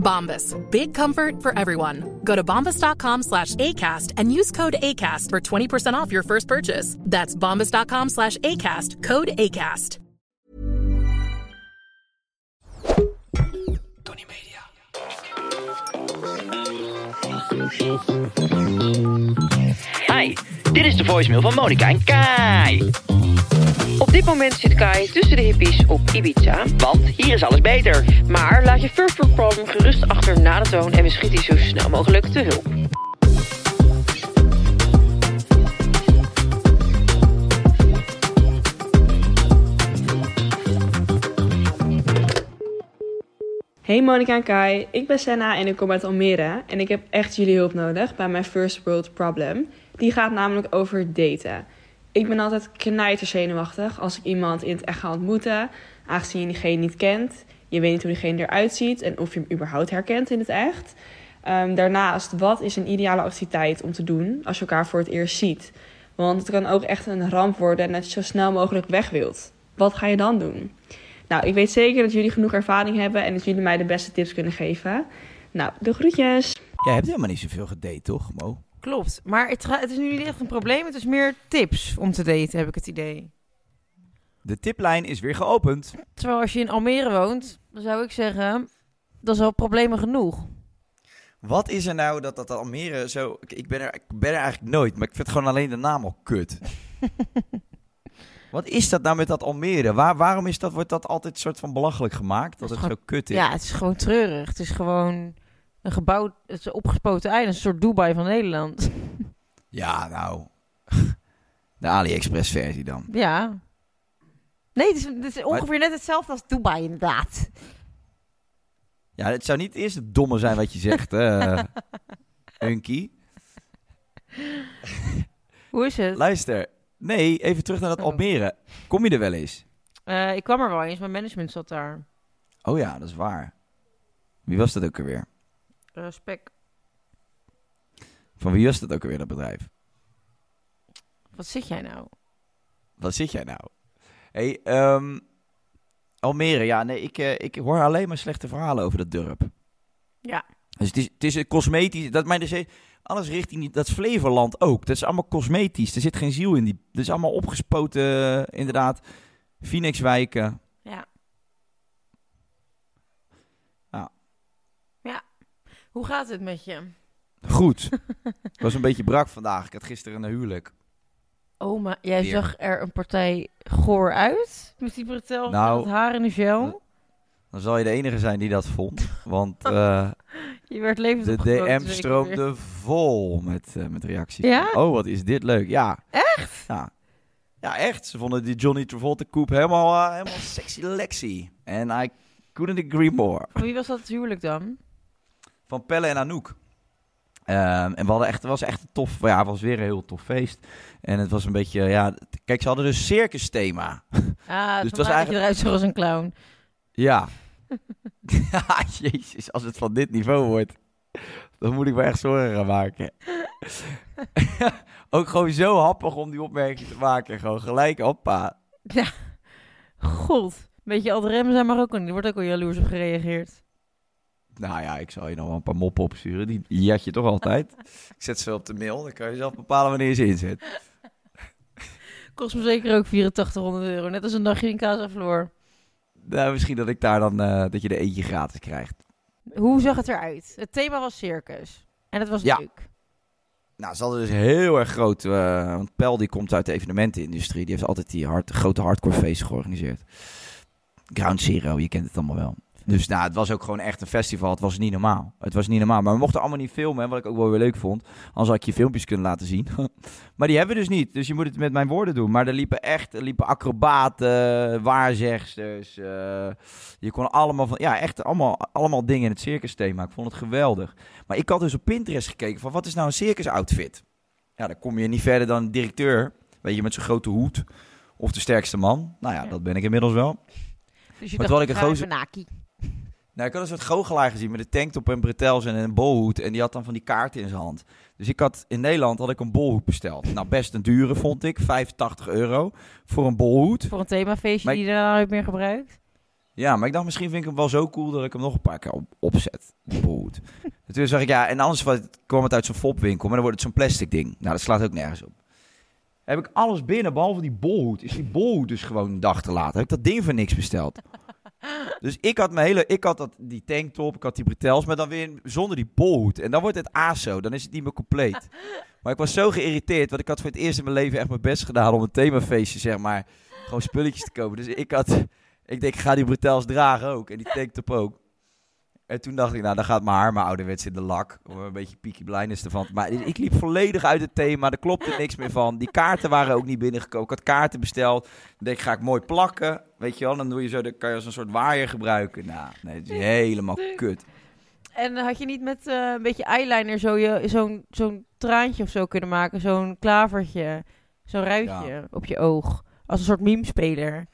Bombas. Big comfort for everyone. Go to bombas.com slash ACAST and use code ACAST for 20% off your first purchase. That's bombas.com slash ACAST. Code ACAST. Tony Media. Hi, dit is de voicemail van Monica en Kai. Op dit moment zit Kai tussen de hippies op Ibiza. Want hier is alles beter. Maar laat je first world problem gerust achter na de toon en we schieten je zo snel mogelijk te hulp. Hey Monica en Kai, ik ben Senna en ik kom uit Almere. En ik heb echt jullie hulp nodig bij mijn first world problem. Die gaat namelijk over daten. Ik ben altijd knijterzenuwachtig als ik iemand in het echt ga ontmoeten. Aangezien je diegene niet kent. Je weet niet hoe diegene eruit ziet en of je hem überhaupt herkent in het echt. Ehm, daarnaast, wat is een ideale activiteit om te doen als je elkaar voor het eerst ziet? Want het kan ook echt een ramp worden en dat je zo snel mogelijk weg wilt. Wat ga je dan doen? Nou, ik weet zeker dat jullie genoeg ervaring hebben en dat jullie mij de beste tips kunnen geven. Nou, de groetjes. Jij hebt helemaal niet zoveel gedate, toch, Mo? Klopt, maar het, het is nu niet echt een probleem. Het is meer tips om te daten, heb ik het idee. De tiplijn is weer geopend. Terwijl als je in Almere woont, dan zou ik zeggen, dat is al problemen genoeg. Wat is er nou dat dat Almere zo... Ik, ben, er, ik ben er eigenlijk nooit, maar ik vind gewoon alleen de naam al kut. Wat is dat nou met dat Almere? Waar, waarom is dat, wordt dat altijd soort van belachelijk gemaakt? Dat Dat het zo kut is? Ja, het is gewoon treurig. Het is gewoon een gebouw, het is een opgespoten eiland, een soort Dubai van Nederland. Ja, nou. De AliExpress versie dan. ja. Nee, het is, het is ongeveer net hetzelfde als Dubai, inderdaad. Ja, het zou niet eerst het domme zijn wat je zegt, hè, Unky. Hoe is het? Luister. Nee, even terug naar dat Oh. Almere. Kom je er wel eens? Eh, ik kwam er wel eens, mijn management zat daar. Oh ja, dat is waar. Wie was dat ook alweer? Respect. Van wie was dat ook alweer, dat bedrijf? Wat zit jij nou? Wat zit jij nou? hey, ehm, Almere. Ja, nee, ik, eh, ik hoor alleen maar slechte verhalen over dat dorp. Ja. Dus het is, het is een cosmetisch... Dat, mijn, dus, alles richting dat is Flevoland ook. Dat is allemaal cosmetisch. Er zit geen ziel in. Die, dat is allemaal opgespoten, eh, inderdaad. Phoenixwijken. Ja. Ja. Ja. Hoe gaat het met je? Goed. Ik was een beetje brak vandaag. Ik had gisteren een huwelijk. Oh, maar jij Weer. zag er een partij goor uit? Met die bretel Nou, met haar in de gel? Dan zal je de enige zijn die dat vond. Want eh, Je werd levend de DM weer. stroomde vol met, eh, met reacties. Ja? Oh, wat is dit leuk. Ja. Echt? Ja. Ja, echt. Ze vonden die Johnny Travolta koep helemaal, eh, helemaal sexy Lexi. En I couldn't agree more. Wie was dat huwelijk dan? Van Pelle en Anouk. Ehm, en we hadden echt, het was echt een tof, ja, het was weer een heel tof feest. En het was een beetje, ja, kijk, ze hadden dus circus thema. Ah, Dus het was dat je eigenlijk- eruit zag als een clown. Ja. ja, jezus, als het van dit niveau wordt, dan moet ik me echt zorgen gaan maken. Ook gewoon zo happig om die opmerking te maken. Gewoon gelijk, hoppa. Ja. God. Beetje al de remmen zijn maar ook er wordt ook al jaloers op gereageerd. Nou ja, ik zal je nog wel een paar moppen opsturen. Die jat je toch altijd. ik zet ze op de mail, dan kan je zelf bepalen wanneer je ze inzet. Kost me zeker ook 8400 euro. Net als een dagje in Casa Floor. Nou, misschien dat ik daar dan, eh, dat je er eentje gratis krijgt. Hoe zag het eruit? Het thema was circus. En het was Ja. leuk. Nou, ze hadden dus heel erg groot... eh, want Pel die komt uit de evenementenindustrie. Die heeft altijd die hard, grote hardcore feesten georganiseerd. Ground Zero, je kent het allemaal wel. Dus nou, het was ook gewoon echt een festival. Het was niet normaal. Het was niet normaal. Maar we mochten allemaal niet filmen, wat ik ook wel weer leuk vond. Anders had ik je filmpjes kunnen laten zien. maar die hebben we dus niet. Dus je moet het met mijn woorden doen. Maar er liepen echt er liepen acrobaten, waarzegsters. eh, je kon allemaal van... Ja, echt allemaal, allemaal dingen in het circus thema. Ik vond het geweldig. Maar ik had dus op Pinterest gekeken van wat is nou een circus outfit? Ja, dan kom je niet verder dan een directeur. Weet je, met zo'n grote hoed. Of de sterkste man. Nou ja, Ja. dat ben ik inmiddels wel. Dus je Maar dacht, ik een gozer- naki. Nou, ik had een soort goochelaar gezien met een tanktop en bretels en een bolhoed. En die had dan van die kaarten in zijn hand. Dus ik had in Nederland had ik een bolhoed besteld. Nou, best een dure vond ik. 85 euro voor een bolhoed. Voor een themafeestje Maar die ik- je daarna nooit meer gebruikt. Ja, maar ik dacht misschien vind ik hem wel zo cool dat ik hem nog een paar keer op, opzet. Bolhoed. en toen zag ik, ja, en anders kwam het uit zo'n fopwinkel. Maar dan wordt het zo'n plastic ding. Nou, dat slaat ook nergens op. Heb ik alles binnen, behalve die bolhoed. Is die bolhoed dus gewoon een dag te laat. Heb ik dat ding voor niks besteld. Dus ik had mijn hele, ik had dat, die tanktop, ik had die bretels, maar dan weer zonder die bolhoed. En dan wordt het ASO, dan is het niet meer compleet. Maar ik was zo geïrriteerd, want ik had voor het eerst in mijn leven echt mijn best gedaan om een themafeestje, zeg maar, gewoon spulletjes te kopen. Dus ik had, ik denk, ik ga die bretels dragen ook en die tanktop ook. En toen dacht ik, nou, dan gaat mijn haar maar ouderwets in de lak. Om een beetje Peaky Blinders ervan. Maar ik liep volledig uit het thema. Er klopte niks meer van. Die kaarten waren ook niet binnengekomen. Ik had kaarten besteld. Dan denk ik, ga ik mooi plakken. Weet je wel, dan doe je zo, dan kan je als een soort waaier gebruiken. Nou, nee, het is helemaal kut. En had je niet met eh, een beetje eyeliner zo je- zo'n zo'n traantje of zo kunnen maken? Zo'n klavertje, zo'n ruitje op je oog. Als een soort meme-speler.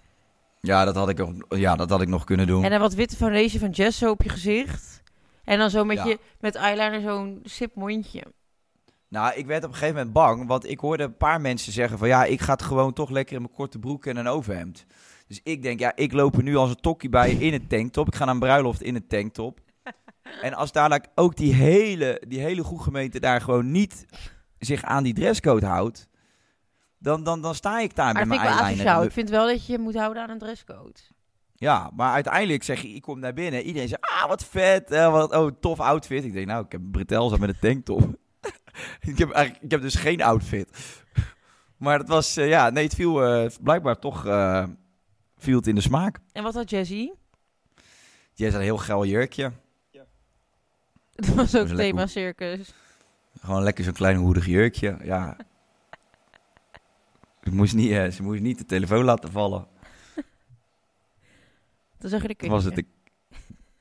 Ja, dat had ik, nog- ja, dat had ik nog kunnen doen. En dan wat witte foundation van Jess op je gezicht. En dan zo met, Ja. je, met eyeliner zo'n sip mondje. Nou, ik werd op een gegeven moment bang, want ik hoorde een paar mensen zeggen van ja, ik ga het gewoon toch lekker in mijn korte broek en een overhemd. Dus ik denk, ja, ik loop er nu als een tokkie bij in een tanktop. Ik ga naar een bruiloft in een tanktop. En als daar ook die hele, die hele goede gemeente daar gewoon niet zich aan die dresscode houdt, dan, dan, dan sta ik daar Maar met mijn eyeliner. Ik vind wel dat je je moet houden aan een dresscode. Ja, maar uiteindelijk zeg je, ik kom naar binnen. Iedereen zegt, ah, wat vet. eh, wat, oh, tof outfit. Ik denk, nou, ik heb een bretels aan met een tanktop. ik, heb eigenlijk, ik heb dus geen outfit. maar het was, eh, ja, nee, het viel eh, blijkbaar toch eh, viel het in de smaak. En wat had Jessie? Die had een heel geil jurkje. Dat was ook thema circus. Gewoon lekker zo'n klein hoedig jurkje. Ja. Ze moest, niet, eh, ze moest niet de telefoon laten vallen. Dan zag je de kutje. was het de,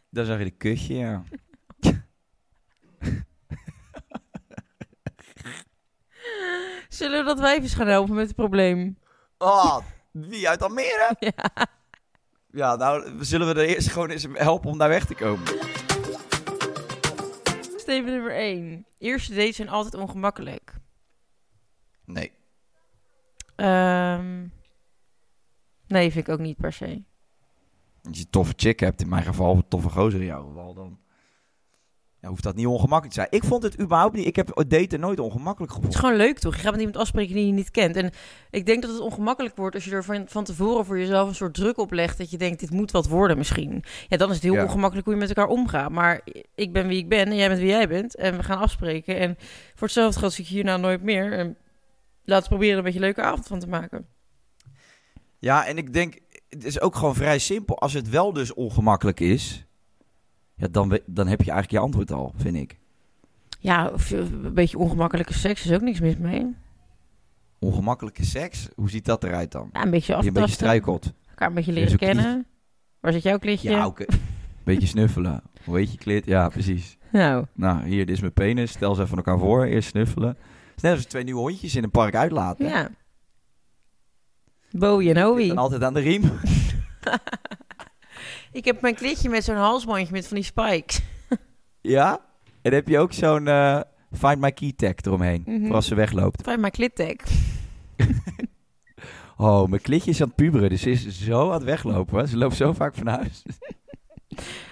dan zag je de kutje, ja. Zullen we dat wijf eens gaan helpen met het probleem? Oh, wie uit Almere? Ja. Ja, nou, zullen we er eerst gewoon eens helpen om daar weg te komen? Steven nummer 1. Eerste dates zijn altijd ongemakkelijk. Nee. Ehm, nee, vind ik ook niet per se. Als je een toffe chick hebt, in mijn geval, een toffe gozer in jouw geval, dan ja, hoeft dat niet ongemakkelijk te zijn. Ik vond het überhaupt niet, ik heb het daten nooit ongemakkelijk Het is gewoon leuk, toch? Je gaat met iemand afspreken die je niet kent. En ik denk dat het ongemakkelijk wordt als je er van, van tevoren voor jezelf een soort druk op legt. Dat je denkt, dit moet wat worden misschien. Ja, dan is het heel Ja. ongemakkelijk hoe je met elkaar omgaat. Maar ik ben wie ik ben en jij bent wie jij bent. En we gaan afspreken. En voor hetzelfde geld zie ik hierna nooit meer. En laten we proberen er een beetje een leuke avond van te maken. Ja, en ik denk, het is ook gewoon vrij simpel. Als het wel dus ongemakkelijk is, ja, dan, dan heb je eigenlijk je antwoord al, vind ik. Ja, je- een beetje ongemakkelijke seks is ook niks mis mee. Ongemakkelijke seks, hoe ziet dat eruit dan? Ja, een beetje Die een beetje aftasten. struikelt. Elkaar een beetje leren kennen. Waar zit jouw klitje? Ja, oké. Beetje snuffelen. Hoe heet je klit? Ja, precies. Nou, Nou, hier, dit is mijn penis. Stel ze even elkaar voor. Eerst snuffelen. Is net als twee nieuwe hondjes in een park uitlaten. ja. Bowie en Owie. En altijd aan de riem. Ik heb mijn klitje met zo'n halsbandje met van die spikes. Ja. En heb je ook zo'n eh, Find My Key tag eromheen. Mhm. Voor als ze wegloopt. Bij mijn klittag. Oh, mijn klitje is aan het puberen. Dus ze is zo aan het weglopen. Ze loopt zo vaak van huis.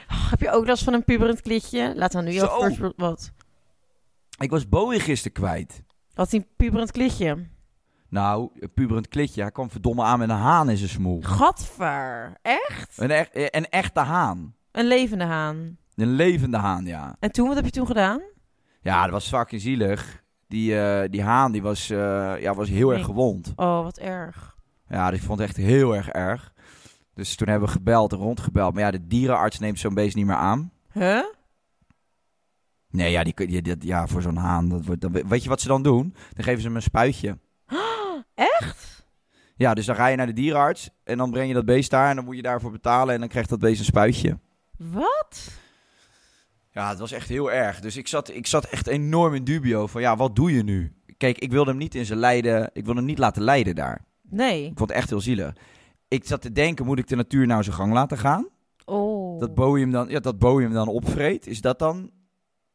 Oh, heb je ook last van een puberend klitje? Laat dan nu world- Wat? Ik was Bowie gisteren kwijt. Wat is een puberend klitje? Nou, een puberend klitje. Hij kwam verdomme aan met een haan in zijn smoel. Gadver. Echt? Een, echt, een echte haan. Een levende haan. Een levende haan, ja. En toen, wat heb je toen gedaan? Ja, dat was fucking zielig. die, eh, die haan die was, eh, ja, was heel erg gewond. Oh, wat erg. Ja, dus ik vond het echt heel erg erg. Dus toen hebben we gebeld en rondgebeld. Maar ja, de dierenarts neemt zo'n beest niet meer aan. Huh? Nee, ja, die, kun- die, die- ja voor zo'n haan. Dat wordt, dan, weet je wat ze dan doen? Dan geven ze hem een spuitje. Echt? Ja, dus dan ga je naar de dierenarts en dan breng je dat beest daar en dan moet je daarvoor betalen en dan krijgt dat beest een spuitje. Wat? Ja, het was echt heel erg. Dus ik zat, ik zat echt enorm in dubio van ja, wat doe je nu? Kijk, ik wilde hem niet in zijn lijden, ik wilde hem niet laten lijden daar. Nee. Ik vond het echt heel zielig. Ik zat te denken, moet ik de natuur nou zijn gang laten gaan? Oh. Dat Bowie hem dan, ja, dat Bowie hem dan opvreet, is dat dan,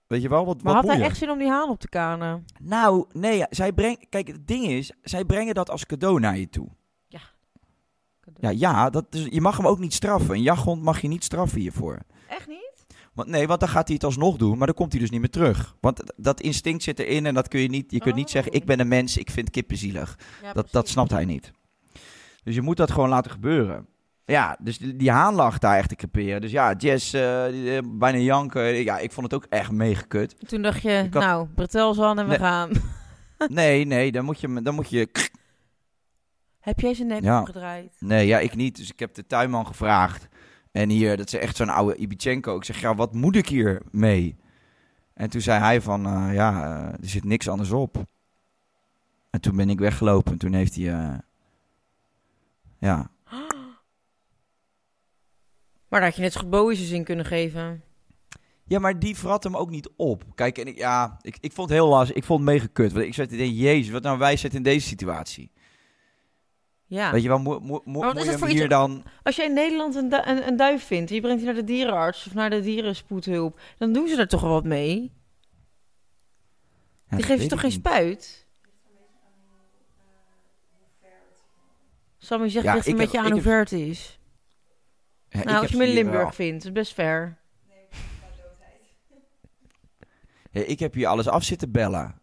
weet je wel, wat, maar wat had hij echt zin om die haan op te kanen? Nou, nee, zij brengt, kijk, het ding is, zij brengen dat als cadeau naar je toe. Ja. Ja, ja dat is, je mag hem ook niet straffen. Een jachthond mag je niet straffen hiervoor. Echt niet? Want, nee, want dan gaat hij het alsnog doen, maar dan komt hij dus niet meer terug. Want dat instinct zit erin en dat kun je niet. Je kunt niet Oh. zeggen: Ik ben een mens, ik vind kippen zielig. Ja, dat, dat snapt hij niet. Dus je moet dat gewoon laten gebeuren. Ja, dus die, die haan lag daar echt te creperen. Dus ja, Jess, eh, eh, bijna janken. Ja, ik vond het ook echt meegekut. Toen dacht je, had- nou, Bretels aan en we Nee. gaan. Nee, nee, dan moet je. Dan moet je Heb jij zijn nek Ja. omgedraaid? Nee, ja, ik niet. Dus ik heb de tuinman gevraagd. En hier, dat is echt zo'n oude Ibichenko. Ik zeg, ja, wat moet ik hier mee? En toen zei hij van, eh, ja, er zit niks anders op. En toen ben ik weggelopen. En toen heeft hij, ja. Maar daar had je net zo goed Bowie's in kunnen geven. Ja, maar die vrat hem ook niet op. Kijk, en ik, ja, ik, ik vond het heel lastig. Ik vond het mega kut. Want ik zat te denken, jezus, wat nou wijsheid in deze situatie? Ja. Weet je wel, moet, moet, moet, Maar wat moet je hier dan... Als jij in Nederland een, du- een, een duif vindt, en je brengt die naar de dierenarts of naar de dierenspoedhulp, dan doen ze er toch wel wat mee? Ja, die geven je weet toch geen niet. spuit? Sammy zegt, Ja, ligt een ik beetje heb- aan hoe ver het is. Ja, nou, als je hem in Limburg vindt, is best ver. Ja, ik heb hier alles af zitten bellen.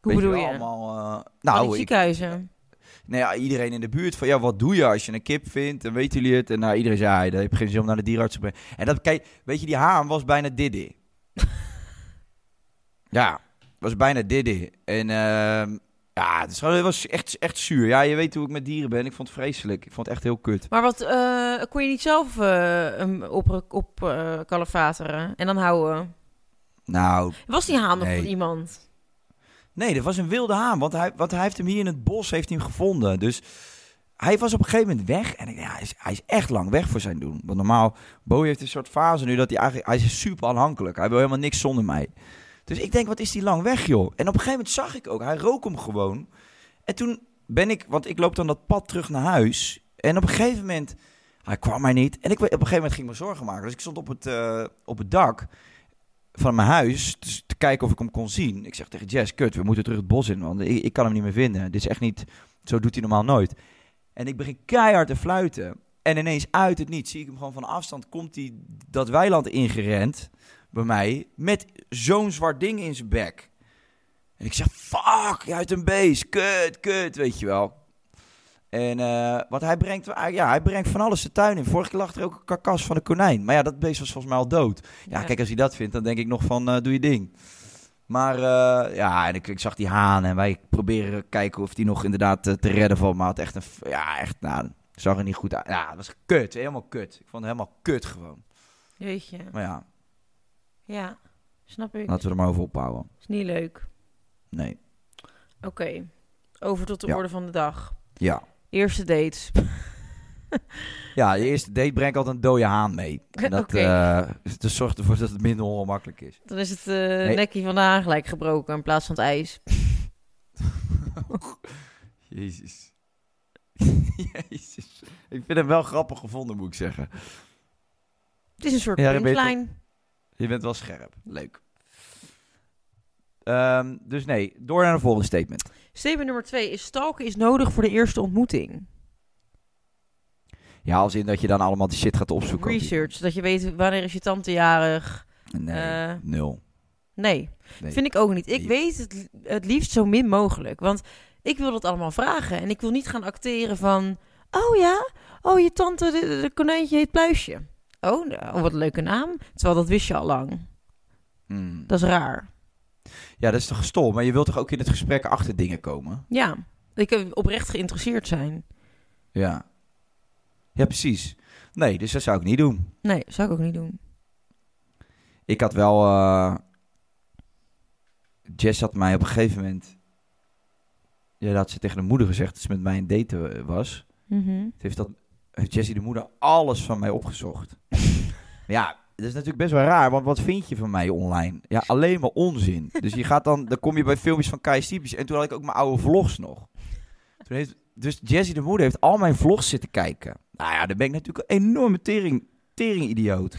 Hoe bedoel je? Allemaal, Al die nou, ik, ziekenhuizen. nou ja, iedereen in de buurt van ja, wat doe je als je een kip vindt en weten jullie het? En nou, iedereen zei, ja, dat heb geen zin om naar de dierenarts te brengen. En dat, kijk, weet je, die haan was bijna Diddy. ja, was bijna Diddy. En ehm, ja, het, is gewoon- het was echt, echt zuur. Ja, je weet hoe ik met dieren ben. Ik vond het vreselijk. Ik vond het echt heel kut. Maar wat, eh, kon je niet zelf eh, hem op, op eh, kalefateren en dan houden? Nou, Was die haan nog Nee. van iemand? Nee, dat was een wilde haan. Want hij, want hij heeft hem hier in het bos heeft hij hem gevonden. Dus hij was op een gegeven moment weg. En ik, ja, hij, is, hij is echt lang weg voor zijn doen. Want normaal, Bowie heeft een soort fase nu dat hij eigenlijk... Hij is super afhankelijk. Hij wil helemaal niks zonder mij. Dus ik denk, wat is die lang weg, joh? En op een gegeven moment zag ik ook, hij rook hem gewoon. En toen ben ik, want ik loop dan dat pad terug naar huis. En op een gegeven moment, hij kwam maar niet. En ik, op een gegeven moment ging ik me zorgen maken. Dus ik stond op het, eh, op het dak van mijn huis dus te kijken of ik hem kon zien. Ik zeg tegen Jess, kut, we moeten terug het bos in, want ik, ik kan hem niet meer vinden. Dit is echt niet, zo doet hij normaal nooit. En ik begin keihard te fluiten. En ineens uit het niet zie ik hem gewoon van afstand, komt hij dat weiland ingerend bij mij, met zo'n zwart ding in zijn bek. En ik zeg, fuck, uit een beest, kut, kut, weet je wel. En eh, want hij brengt, ja, hij brengt van alles de tuin in. Vorige keer lag er ook een karkas van een konijn. Maar ja, dat beest was volgens mij al dood. Ja, Ja. kijk, als hij dat vindt, dan denk ik nog van, eh, doe je ding. Maar eh, ja, en ik, ik zag die haan en wij proberen kijken of die nog inderdaad eh, te redden valt. Maar het echt een, ja, echt, nou, zag er niet goed uit. Ja, het was kut, helemaal kut. Ik vond het helemaal kut gewoon. Jeetje. Maar ja, Ja, snap ik. laten we er maar over ophouden. Is niet leuk. Nee. Oké, over tot de Ja. orde van de dag. Ja. Eerste dates. Ja, je eerste date brengt altijd een dode haan mee. En dat, Oké. eh, dus zorgt ervoor dat het minder ongemakkelijk is. Dan is het eh nekje van de haan gelijk gebroken in plaats van het ijs. Jezus. Jezus. Ik vind hem wel grappig gevonden, moet ik zeggen. Het is een soort Ja, dat weet ik. punchline. Je bent wel scherp. Leuk. Ehm, dus nee, door naar de volgende statement. Statement nummer twee is stalken is nodig voor de eerste ontmoeting. Ja, als in dat je dan allemaal die shit gaat opzoeken. Research, dat je weet wanneer is je tante jarig. Nee, Eh, nul. Nee, Nee. vind ik ook niet. Ik Nee. weet het, het liefst zo min mogelijk. Want ik wil dat allemaal vragen. En ik wil niet gaan acteren van... Oh ja, oh je tante, de, de konijntje heet Pluisje. Oh, nou, wat een leuke naam. Terwijl dat wist je al lang. Hmm. Dat is raar. Ja, dat is toch gestold. Maar je wilt toch ook in het gesprek achter dingen komen? Ja, ik heb oprecht geïnteresseerd zijn. Ja. Ja, precies. Nee, dus dat zou ik niet doen. Nee, zou ik ook niet doen. Ik had wel... eh Jess had mij op een gegeven moment... Ja, dat had ze tegen de moeder gezegd dat ze met mij een date eh, was. Toen heeft, dat, heeft Jessie de moeder alles van mij opgezocht. ja, dat is natuurlijk best wel raar, want wat vind je van mij online? Ja, alleen maar onzin. Dus je gaat dan, dan kom je bij filmpjes van Kai Stiepjes. En toen had ik ook mijn oude vlogs nog. Toen heeft, dus Jessie de moeder heeft al mijn vlogs zitten kijken. Nou ja, dan ben ik natuurlijk een enorme tering, tering-idioot.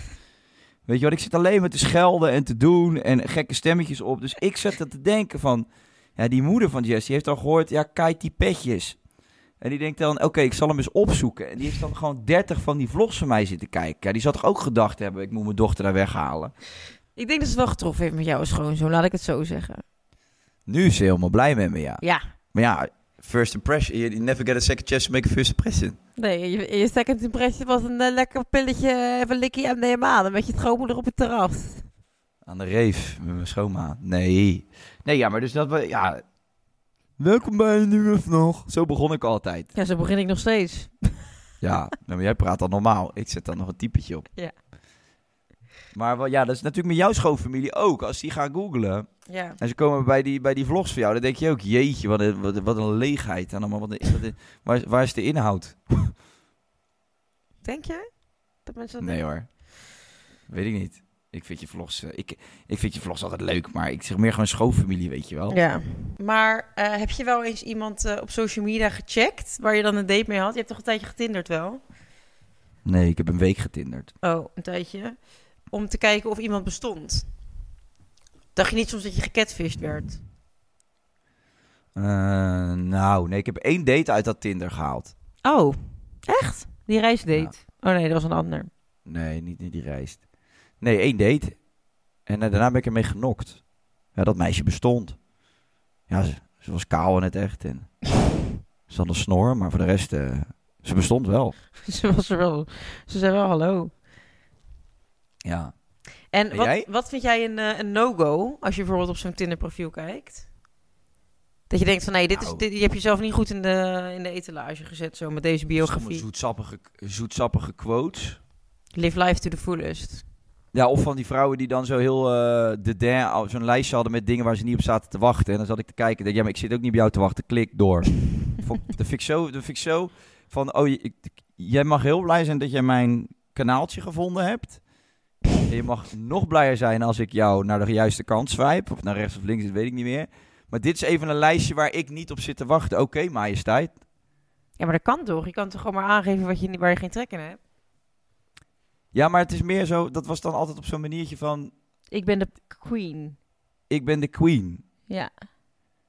Weet je wat, ik zit alleen maar te schelden en te doen en gekke stemmetjes op. Dus ik zat er te denken van, ja, die moeder van Jessie heeft al gehoord, ja, kijk die petjes. En die denkt dan, oké, ik zal hem eens opzoeken. En die heeft dan gewoon 30 van die vlogs van mij zitten kijken. Ja, die zal toch ook gedacht hebben, ik moet mijn dochter daar weghalen. Ik denk dat ze wel getroffen heeft met jou als schoonzoon, laat ik het zo zeggen. Nu is ze helemaal blij met me, ja. Ja. Maar ja, first impression, you never get a second chance to make a first impression. Nee, je, je second impression was een eh, lekker pilletje, even likkie MDMA. Dan met je schoonmoeder op het terras. Aan de reef met mijn schoonma. Nee. Nee, ja, maar dus dat we, ja... Welkom bij een nieuwe nog. Zo begon ik altijd. Ja, zo begin ik nog steeds. Ja, nou, maar jij praat dan normaal. Ik zet dan nog een typetje op. Ja. Maar wel, ja, dat is natuurlijk met jouw schoonfamilie ook. Als die gaan googlen Ja. en ze komen bij die, bij die vlogs van jou, dan denk je ook, jeetje, wat een, wat, wat een leegheid. En allemaal, wat een, wat een- waar, is- waar is de inhoud? Denk jij? Dat mensen dat Nee denken? hoor. Weet ik niet. Ik vind je vlogs, eh, ik, ik vind je vlogs altijd leuk, maar ik zeg meer gewoon schoonfamilie, weet je wel. Ja. Maar eh, heb je wel eens iemand eh, op social media gecheckt waar je dan een date mee had? Je hebt toch een tijdje getinderd wel? Nee, ik heb een week getinderd. Oh, een tijdje. Om te kijken of iemand bestond. Dacht je niet soms dat je gecatfished werd? Nou, nee, ik heb één date uit dat Tinder gehaald. Oh, echt? Die reisdate? Oh nee, dat was een ander. Nee, niet, niet die reist. Nee, één date. En eh, daarna ben ik ermee genokt. Ja, dat meisje bestond. Ja, ze, ze was kaal in het echt. En ze had een snor, maar voor de rest, eh, ze bestond wel. Ze was er wel. Ze zei wel hallo. Ja. En En wat, jij? wat vind jij een, eh, een no-go als je bijvoorbeeld op zo'n Tinder profiel kijkt? Dat je denkt van nee, dit is, Nou. dit, je hebt jezelf niet goed in de, in de etalage gezet zo met deze biografie. zoetsappige, zoetsappige quotes. Live life to the fullest. Ja, of van die vrouwen die dan zo heel eh de der, al zo'n lijstje hadden met dingen waar ze niet op zaten te wachten. En dan zat ik te kijken. Denk, ja, maar ik zit ook niet bij jou te wachten. Klik door. Vond- dat vind ik zo, dat vind ik zo van, oh, je- ik, jij mag heel blij zijn dat jij mijn kanaaltje gevonden hebt. En je mag nog blijer zijn als ik jou naar de juiste kant swipe. Of naar rechts of links, dat weet ik niet meer. Maar dit is even een lijstje waar ik niet op zit te wachten. Oké, majesteit. Ja, maar dat kan toch? Je kan toch gewoon maar aangeven wat je, waar je geen trek in hebt? Ja, maar het is meer zo, dat was dan altijd op zo'n maniertje van, Ik ben de queen. ik ben de queen. Ja.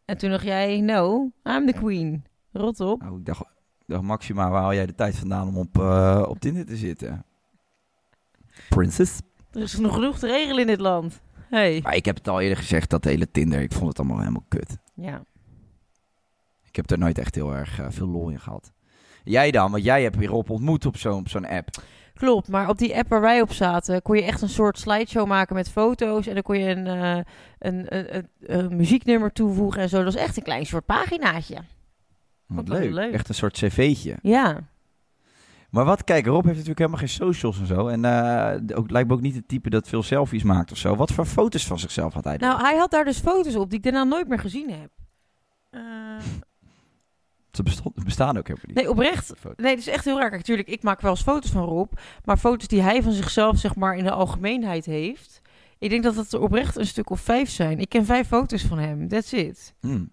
En toen dacht jij, no, I'm the queen. Rot op. Nou, ik dacht, dacht Maxima, waar haal jij de tijd vandaan om op, eh, op Tinder te zitten? Princess? Er is nog genoeg te regelen in dit land. Hey. Maar ik heb het al eerder gezegd, dat hele Tinder, ik vond het allemaal helemaal kut. Ja. Ik heb er nooit echt heel erg eh, veel lol in gehad. Jij dan? Want jij hebt weer op ontmoet op zo'n op zo'n app. Klopt, maar op die app waar wij op zaten, kon je echt een soort slideshow maken met foto's. En dan kon je een, eh, een, een, een, een muzieknummer toevoegen en zo. Dat was echt een klein soort paginaatje. Wat leuk. Echt een soort cv'tje. Ja. Maar wat, kijk, Rob heeft natuurlijk helemaal geen socials en zo. En eh, ook, lijkt me ook niet het type dat veel selfies maakt of zo. Wat voor foto's van zichzelf had hij dan? Nou, hij had daar dus foto's op die ik daarna nooit meer gezien heb. Eh, Ze bestond- bestaan ook helemaal niet. nee, oprecht. Nee, het is echt heel raar. Kijk, Natuurlijk, ik maak wel eens foto's van Rob. Maar foto's die hij van zichzelf, zeg maar, in de algemeenheid heeft. Ik denk dat dat er oprecht een stuk of vijf zijn. Ik ken vijf foto's van hem. That's it. Hmm.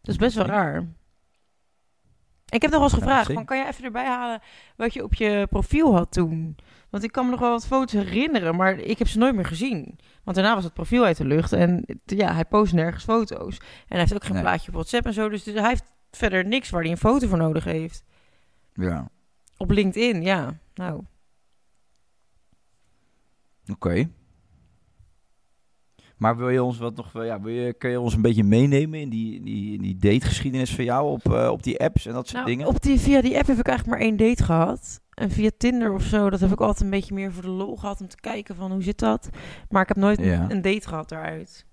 Dat is best wel raar. En ik heb nog wel eens gevraagd, van, kan je even erbij halen wat je op je profiel had toen? Want ik kan me nog wel wat foto's herinneren, maar ik heb ze nooit meer gezien. Want daarna was het profiel uit de lucht en ja, hij post nergens foto's. En hij heeft ook geen Nee. plaatje op WhatsApp en zo, dus, dus hij heeft verder niks waar hij een foto voor nodig heeft. Ja, Op LinkedIn, ja. Nou, oké. Maar wil je ons wat nog, ja, wil je, kun je ons een beetje meenemen in die, die, die dategeschiedenis van jou op, eh, op die apps en dat soort nou dingen? op die, via die app heb ik eigenlijk maar één date gehad. En via Tinder of zo, dat heb ik altijd een beetje meer voor de lol gehad om te kijken van hoe zit dat. Maar ik heb nooit Ja. een date gehad daaruit.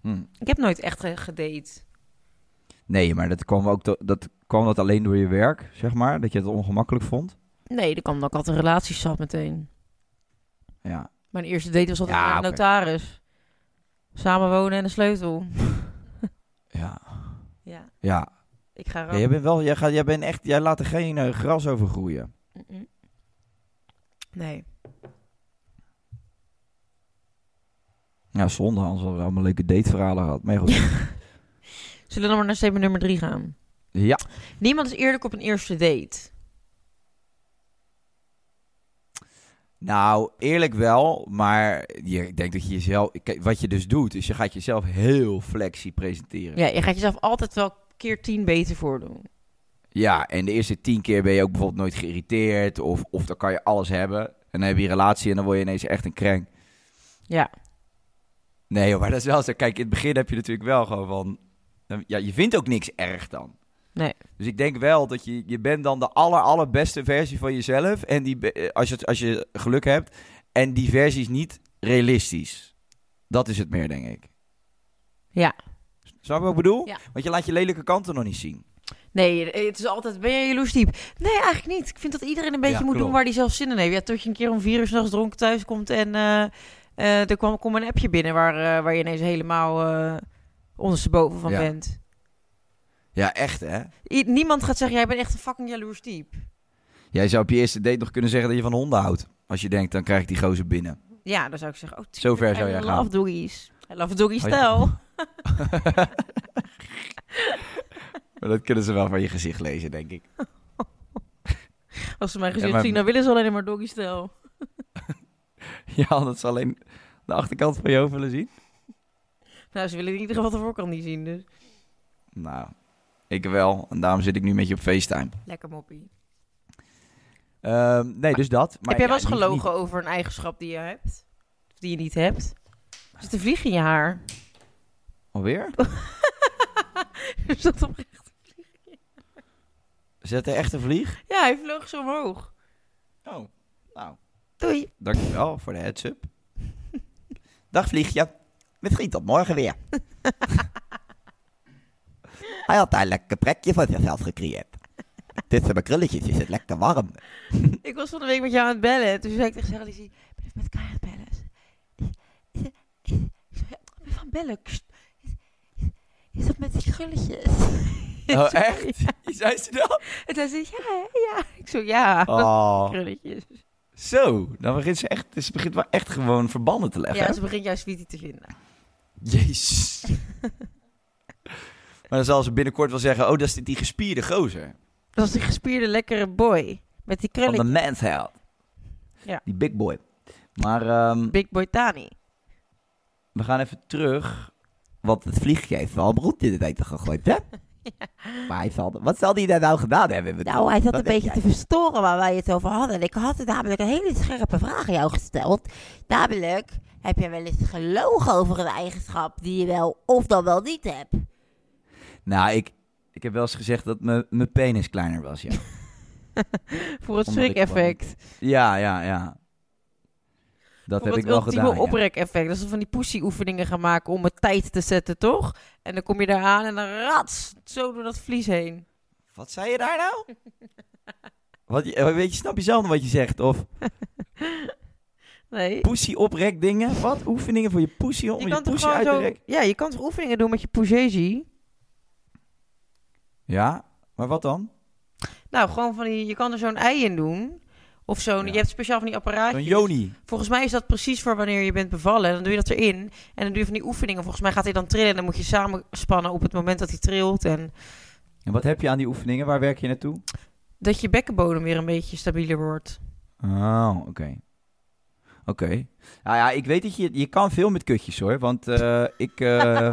Hm. Ik heb nooit echt ge- gedate. Nee, maar dat kwam ook dat kwam dat alleen door je werk, zeg maar, dat je het ongemakkelijk vond. Nee, dat kwam ik altijd in relaties zat meteen. Ja. Mijn eerste date was altijd Ja, met een notaris. Samenwonen en een sleutel. Ja. Ja, Ja. ik ga Ja, jij bent wel, jij, gaat, jij bent echt, jij laat er geen eh, gras over groeien. Nee. Ja, zonde, anders hadden we allemaal leuke dateverhalen gehad. Maar goed. Zullen we dan maar naar statement nummer drie gaan? ja. Niemand is eerlijk op een eerste date. Nou, eerlijk wel, maar je, ik denk dat je jezelf... Kijk, wat je dus doet, is je gaat jezelf heel flexie presenteren. Ja, je gaat jezelf altijd wel keer tien beter voordoen. Ja, en de eerste tien keer ben je ook bijvoorbeeld nooit geïrriteerd. Of, of dan kan je alles hebben. En dan heb je een relatie en dan word je ineens echt een krenk. Ja. Nee, joh, maar dat is wel zo. Kijk, in het begin heb je natuurlijk wel gewoon van... Ja, je vindt ook niks erg dan. Nee. Dus ik denk wel dat je... Je bent dan de aller, allerbeste versie van jezelf. En die, eh, als, je, als je geluk hebt. En die versie is niet realistisch. Dat is het meer, denk ik. Ja. Snap je wat ik bedoel? Ja. Want je laat je lelijke kanten nog niet zien. Nee, het is altijd, ben je jaloers diep? Nee, eigenlijk niet. Ik vind dat iedereen een beetje Ja, moet doen waar hij zelf zin in heeft. Ja, tot je een keer om vier uur s'nachts dronken thuis komt en eh, eh, er kwam, een appje binnen waar, waar je ineens helemaal ondersteboven van Ja. bent. Ja, echt hè? I- niemand gaat zeggen, jij bent echt een fucking jaloers diep. Jij zou op je eerste date nog kunnen zeggen dat je van honden houdt. Als je denkt, dan krijg ik die gozer binnen. Ja, dan zou ik zeggen, oh, Zo ver zou I jij love gaan. doggies. I love doggy Oh, ja. Maar dat kunnen ze wel van je gezicht lezen, denk ik. Als ze mijn gezicht maar- zien, dan willen ze alleen maar doggy style. Ja, dat ze alleen de achterkant van je hoofd willen zien. Nou, ze willen in ieder geval de voorkant niet zien, dus Nou, ik wel. En daarom zit ik nu met je op FaceTime. lekker moppie. Ehm, nee, dus dat. Maar Heb jij ja, wel eens gelogen niet- over een eigenschap die je hebt? Of die je niet hebt? Er zit een vlieg in je haar. Alweer? Er zat oprecht- Zet er echt een vlieg? Ja, hij vloog zo omhoog. Oh, nou. Doei. Dankjewel voor de heads-up. Dag vliegje. Misschien tot morgen weer. Hij had daar een lekker plekje voor zichzelf gecreëerd. Tussen mijn krulletjes is het lekker warm. Ik was van de week met jou aan het bellen. Toen zei ik tegen zei, ik ben even met Kai aan het bellen. Ik ja, ben van bellen. Is dat met die gulletjes? Oh, echt? Zei ze dat? En toen zei ze, ja, ja. Ik zo, ja, Oh, krulletjes. zo. Dan begint ze echt, ze begint wel echt gewoon verbanden te leggen. Ja, hè? ze begint jouw sweetie te vinden. Jezus. maar dan zal ze binnenkort wel zeggen, oh, dat is die, gespierde gozer. Dat was die gespierde, lekkere boy. Met die Van de health. Ja. Die big boy. Maar ehm, Big boy Tani. we gaan even terug. Want het vliegje heeft wel broed in eten gegooid, hè? Maar hij zal, wat zal hij daar nou gedaan hebben? Nou, hij zat Wat een beetje te verstoren waar wij het over hadden. Ik had namelijk een hele scherpe vraag aan jou gesteld. Namelijk, heb je wel eens gelogen over een eigenschap die je wel of dan wel niet hebt? Nou, ik, ik heb wel eens gezegd dat mijn- mijn penis kleiner was, ja. Voor het schrik-effect. ja, ja, ja. Dat Voor heb het ik wel gedaan, ja. oprek-effect. Dat ze van die pussy-oefeningen gaan maken om het tijd te zetten, toch? En dan kom je daar aan en dan rats, zo door dat vlies heen. Wat zei je daar nou? wat, weet je, snap je zelf wat je zegt? Of Nee. pussy oprek dingen? Wat? Oefeningen voor je pussy om Je je, pussy uit te rekken? Ja, je kan toch oefeningen doen met je pougeji? Ja, maar wat dan? Nou, gewoon van die... Je kan er zo'n ei in doen. Of zo'n... Ja. Je hebt speciaal van die apparaatjes. Een joni. Volgens mij is dat precies voor wanneer je bent bevallen. Dan doe je dat erin. En dan doe je van die oefeningen. Volgens mij gaat hij dan trillen. En dan moet je samenspannen op het moment dat hij trilt. En En wat heb je aan die oefeningen? Waar werk je naartoe? dat je bekkenbodem weer een beetje stabieler wordt. Oh, oké. Oké. Nou ja, ik weet dat je... Je kan veel met kutjes hoor, want eh, ik... eh,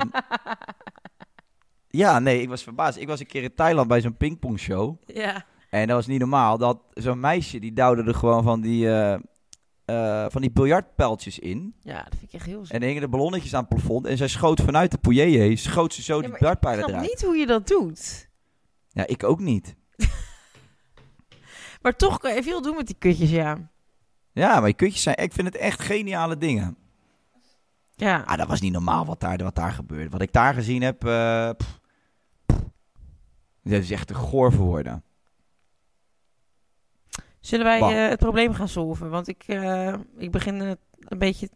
ja, nee, ik was verbaasd. Ik was een keer in Thailand bij zo'n pingpongshow. Ja. En dat was niet normaal. Dat zo'n meisje, die duwde er gewoon van die... eh, van die biljartpijltjes in. Ja, dat vind ik echt heel En er hingen de ballonnetjes aan het plafond. En zij schoot vanuit de pouillet, schoot ze zo Ja, die biljartpijlen Ik snap eruit. niet hoe je dat doet. Ja, ik ook niet. Maar toch kan je veel doen met die kutjes, ja. Ja, maar die kutjes zijn... Ik vind het echt geniale dingen. Ja. Ah, dat was niet normaal wat daar, wat daar gebeurde. Wat ik daar gezien heb, eh pff, pff. dat is echt te goor voor woorden. Zullen wij eh, het probleem gaan solven? Want ik, eh, ik begin een beetje,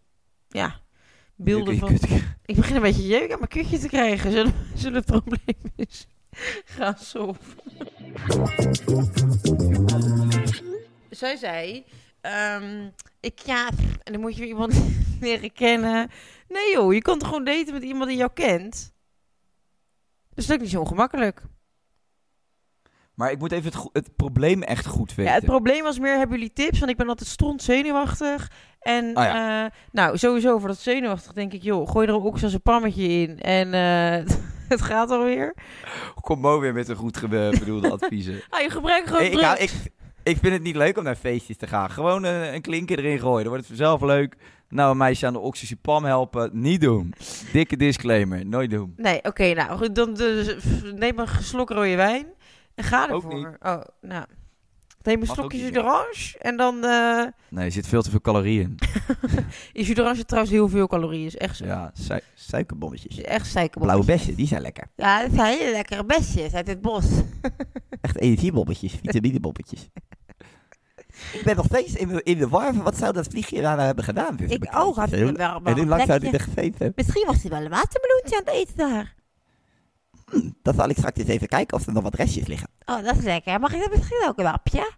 ja, beelden Je- van... je kunt- Ik begin een beetje jeuk aan mijn kutje te krijgen. Zullen, zullen we het probleem eens gaan solven? Zij zei, ehm, ik ja, en dan moet je iemand leren kennen. Nee joh, je kan toch gewoon daten met iemand die jou kent? Dus dat is ook niet zo ongemakkelijk. Maar ik moet even het, het probleem echt goed weten. Ja, het probleem was meer, hebben jullie tips? Want ik ben altijd stront zenuwachtig. En Oh eh, nou, sowieso voor dat zenuwachtig denk ik, joh, gooi er ook zo'n pammetje in. En eh, het gaat alweer. Kom Mo weer met een goed bedoelde adviezen. Ah, je gebruikt gewoon ik, ik, hou- drugs. ik, ik vind het niet leuk om naar feestjes te gaan. Gewoon een, een klinker erin gooien. Dan wordt het vanzelf leuk. Nou, een meisje aan de oxycipam helpen. Niet doen. Dikke disclaimer. Nooit doen. Nee, oké, nou, goed, dan dus, neem een slok rode wijn en ga Ook ervoor. niet. Oh, nou. Neem een Mag ook slokje jus d'orange en dan... eh Nee, er zit veel te veel calorieën in. in jus d'orange zit trouwens heel veel calorieën, is echt zo. Ja, su suikerbommetjes. Echt suikerbom. Blauwe bessen, die zijn lekker. Ja, dat zijn hele lekkere bestjes uit het bos. Echt energiebommetjes, vitaminebommetjes. Ik ben nog steeds in de, in de war van wat zou dat vliegje daar nou hebben gedaan. Ik ook, had hoe- wel- En hoe een lang zou die plekje. er gezeten? Misschien was hij wel een watermeloentje aan het eten daar. Dan zal ik straks eens even kijken of er nog wat restjes liggen. Oh, dat is lekker. Mag ik dat misschien ook een hapje?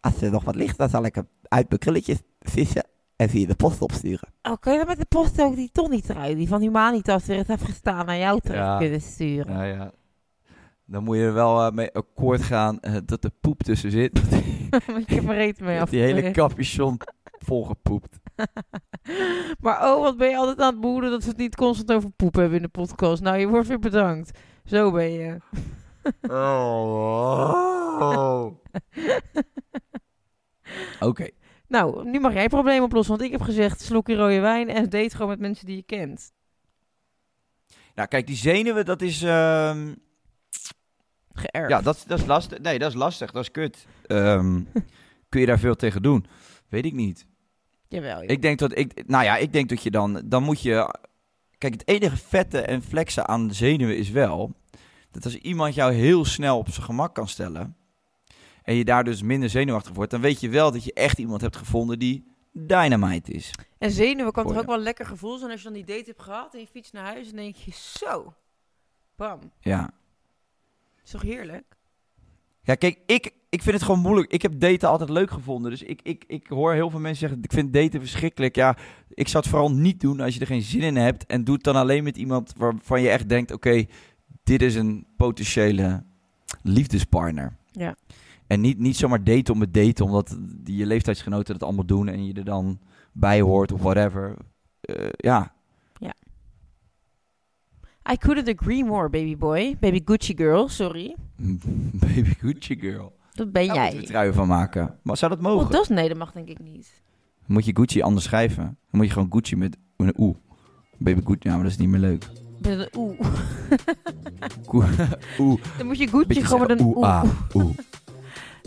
Als er nog wat ligt, dan zal ik hem uit mijn krulletjes vissen en via de post opsturen. Oh, kun je dan met de post ook die Tony-trui, die van Humanitas weer eens heeft gestaan, naar jou terug Ja. kunnen sturen? Ja, ja. Dan moet je er wel eh, mee akkoord gaan eh, dat er poep tussen zit. Want je hebt er mee af. die hele capuchon volgepoept. Maar oh, wat ben je altijd aan het boeren dat we het niet constant over poep hebben in de podcast. Nou, je wordt weer bedankt. Zo ben je. Oh. Oké. Nou, nu mag jij het probleem oplossen. Want ik heb gezegd, slokje rode wijn en date gewoon met mensen die je kent. Nou, kijk, die zenuwen, dat is... ehm, Geërfd. Ja, dat, dat is lastig. Nee, dat is lastig. Dat is kut. Ehm, kun je daar veel tegen doen? Weet ik niet. Jawel. Ik denk dat ik, nou ja, ik denk dat je dan, dan moet je, kijk, het enige vette en flexen aan de zenuwen is wel dat als iemand jou heel snel op zijn gemak kan stellen en je daar dus minder zenuwachtig wordt, dan weet je wel dat je echt iemand hebt gevonden die dynamite is. En zenuwen kan toch ook wel een lekker gevoel zijn als je dan die date hebt gehad en je fietst naar huis en denk je zo. Bam. Ja. Is toch heerlijk? Ja, kijk, ik, ik vind het gewoon moeilijk. Ik heb daten altijd leuk gevonden. Dus ik, ik, ik hoor heel veel mensen zeggen, ik vind daten verschrikkelijk. Ja, ik zou het vooral niet doen als je er geen zin in hebt. En doe het dan alleen met iemand waarvan je echt denkt, oké, dit is een potentiële liefdespartner. Ja. En niet, niet zomaar daten om het daten, omdat die, je leeftijdsgenoten dat allemaal doen en je er dan bij hoort of whatever. Eh, ja, I couldn't agree more, baby boy. Baby Gucci girl, sorry. baby Gucci girl. Dat ben Daar jij. truien van maken. Maar zou dat mogen? Oh, dat is, nee, dat mag denk ik niet. Moet je Gucci anders schrijven? Dan moet je gewoon Gucci met een oe. Baby Gucci, ja, maar dat is niet meer leuk. Met een. Koe- Oeh. Dan moet je Gucci gewoon met een oeh. ah, oeh.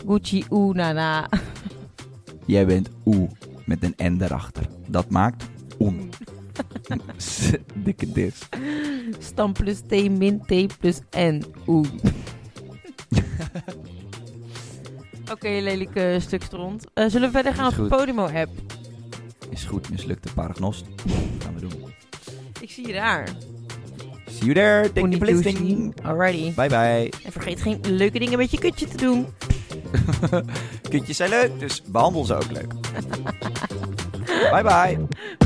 Gucci oeh na na. Jij bent oeh met een N erachter. Dat maakt oen. Dikke dis. Stam plus T min T plus N. Oeh. Oké, lelijk eh, stuk stront. Eh, zullen we verder gaan op de. Podimo-app? Is goed, mislukte paragnost. gaan we doen. Ik zie je daar. See you there. Thank you for listening. Alrighty. Bye bye. En vergeet geen leuke dingen met je kutje te doen. Kutjes zijn leuk, dus behandel ze ook leuk. bye bye.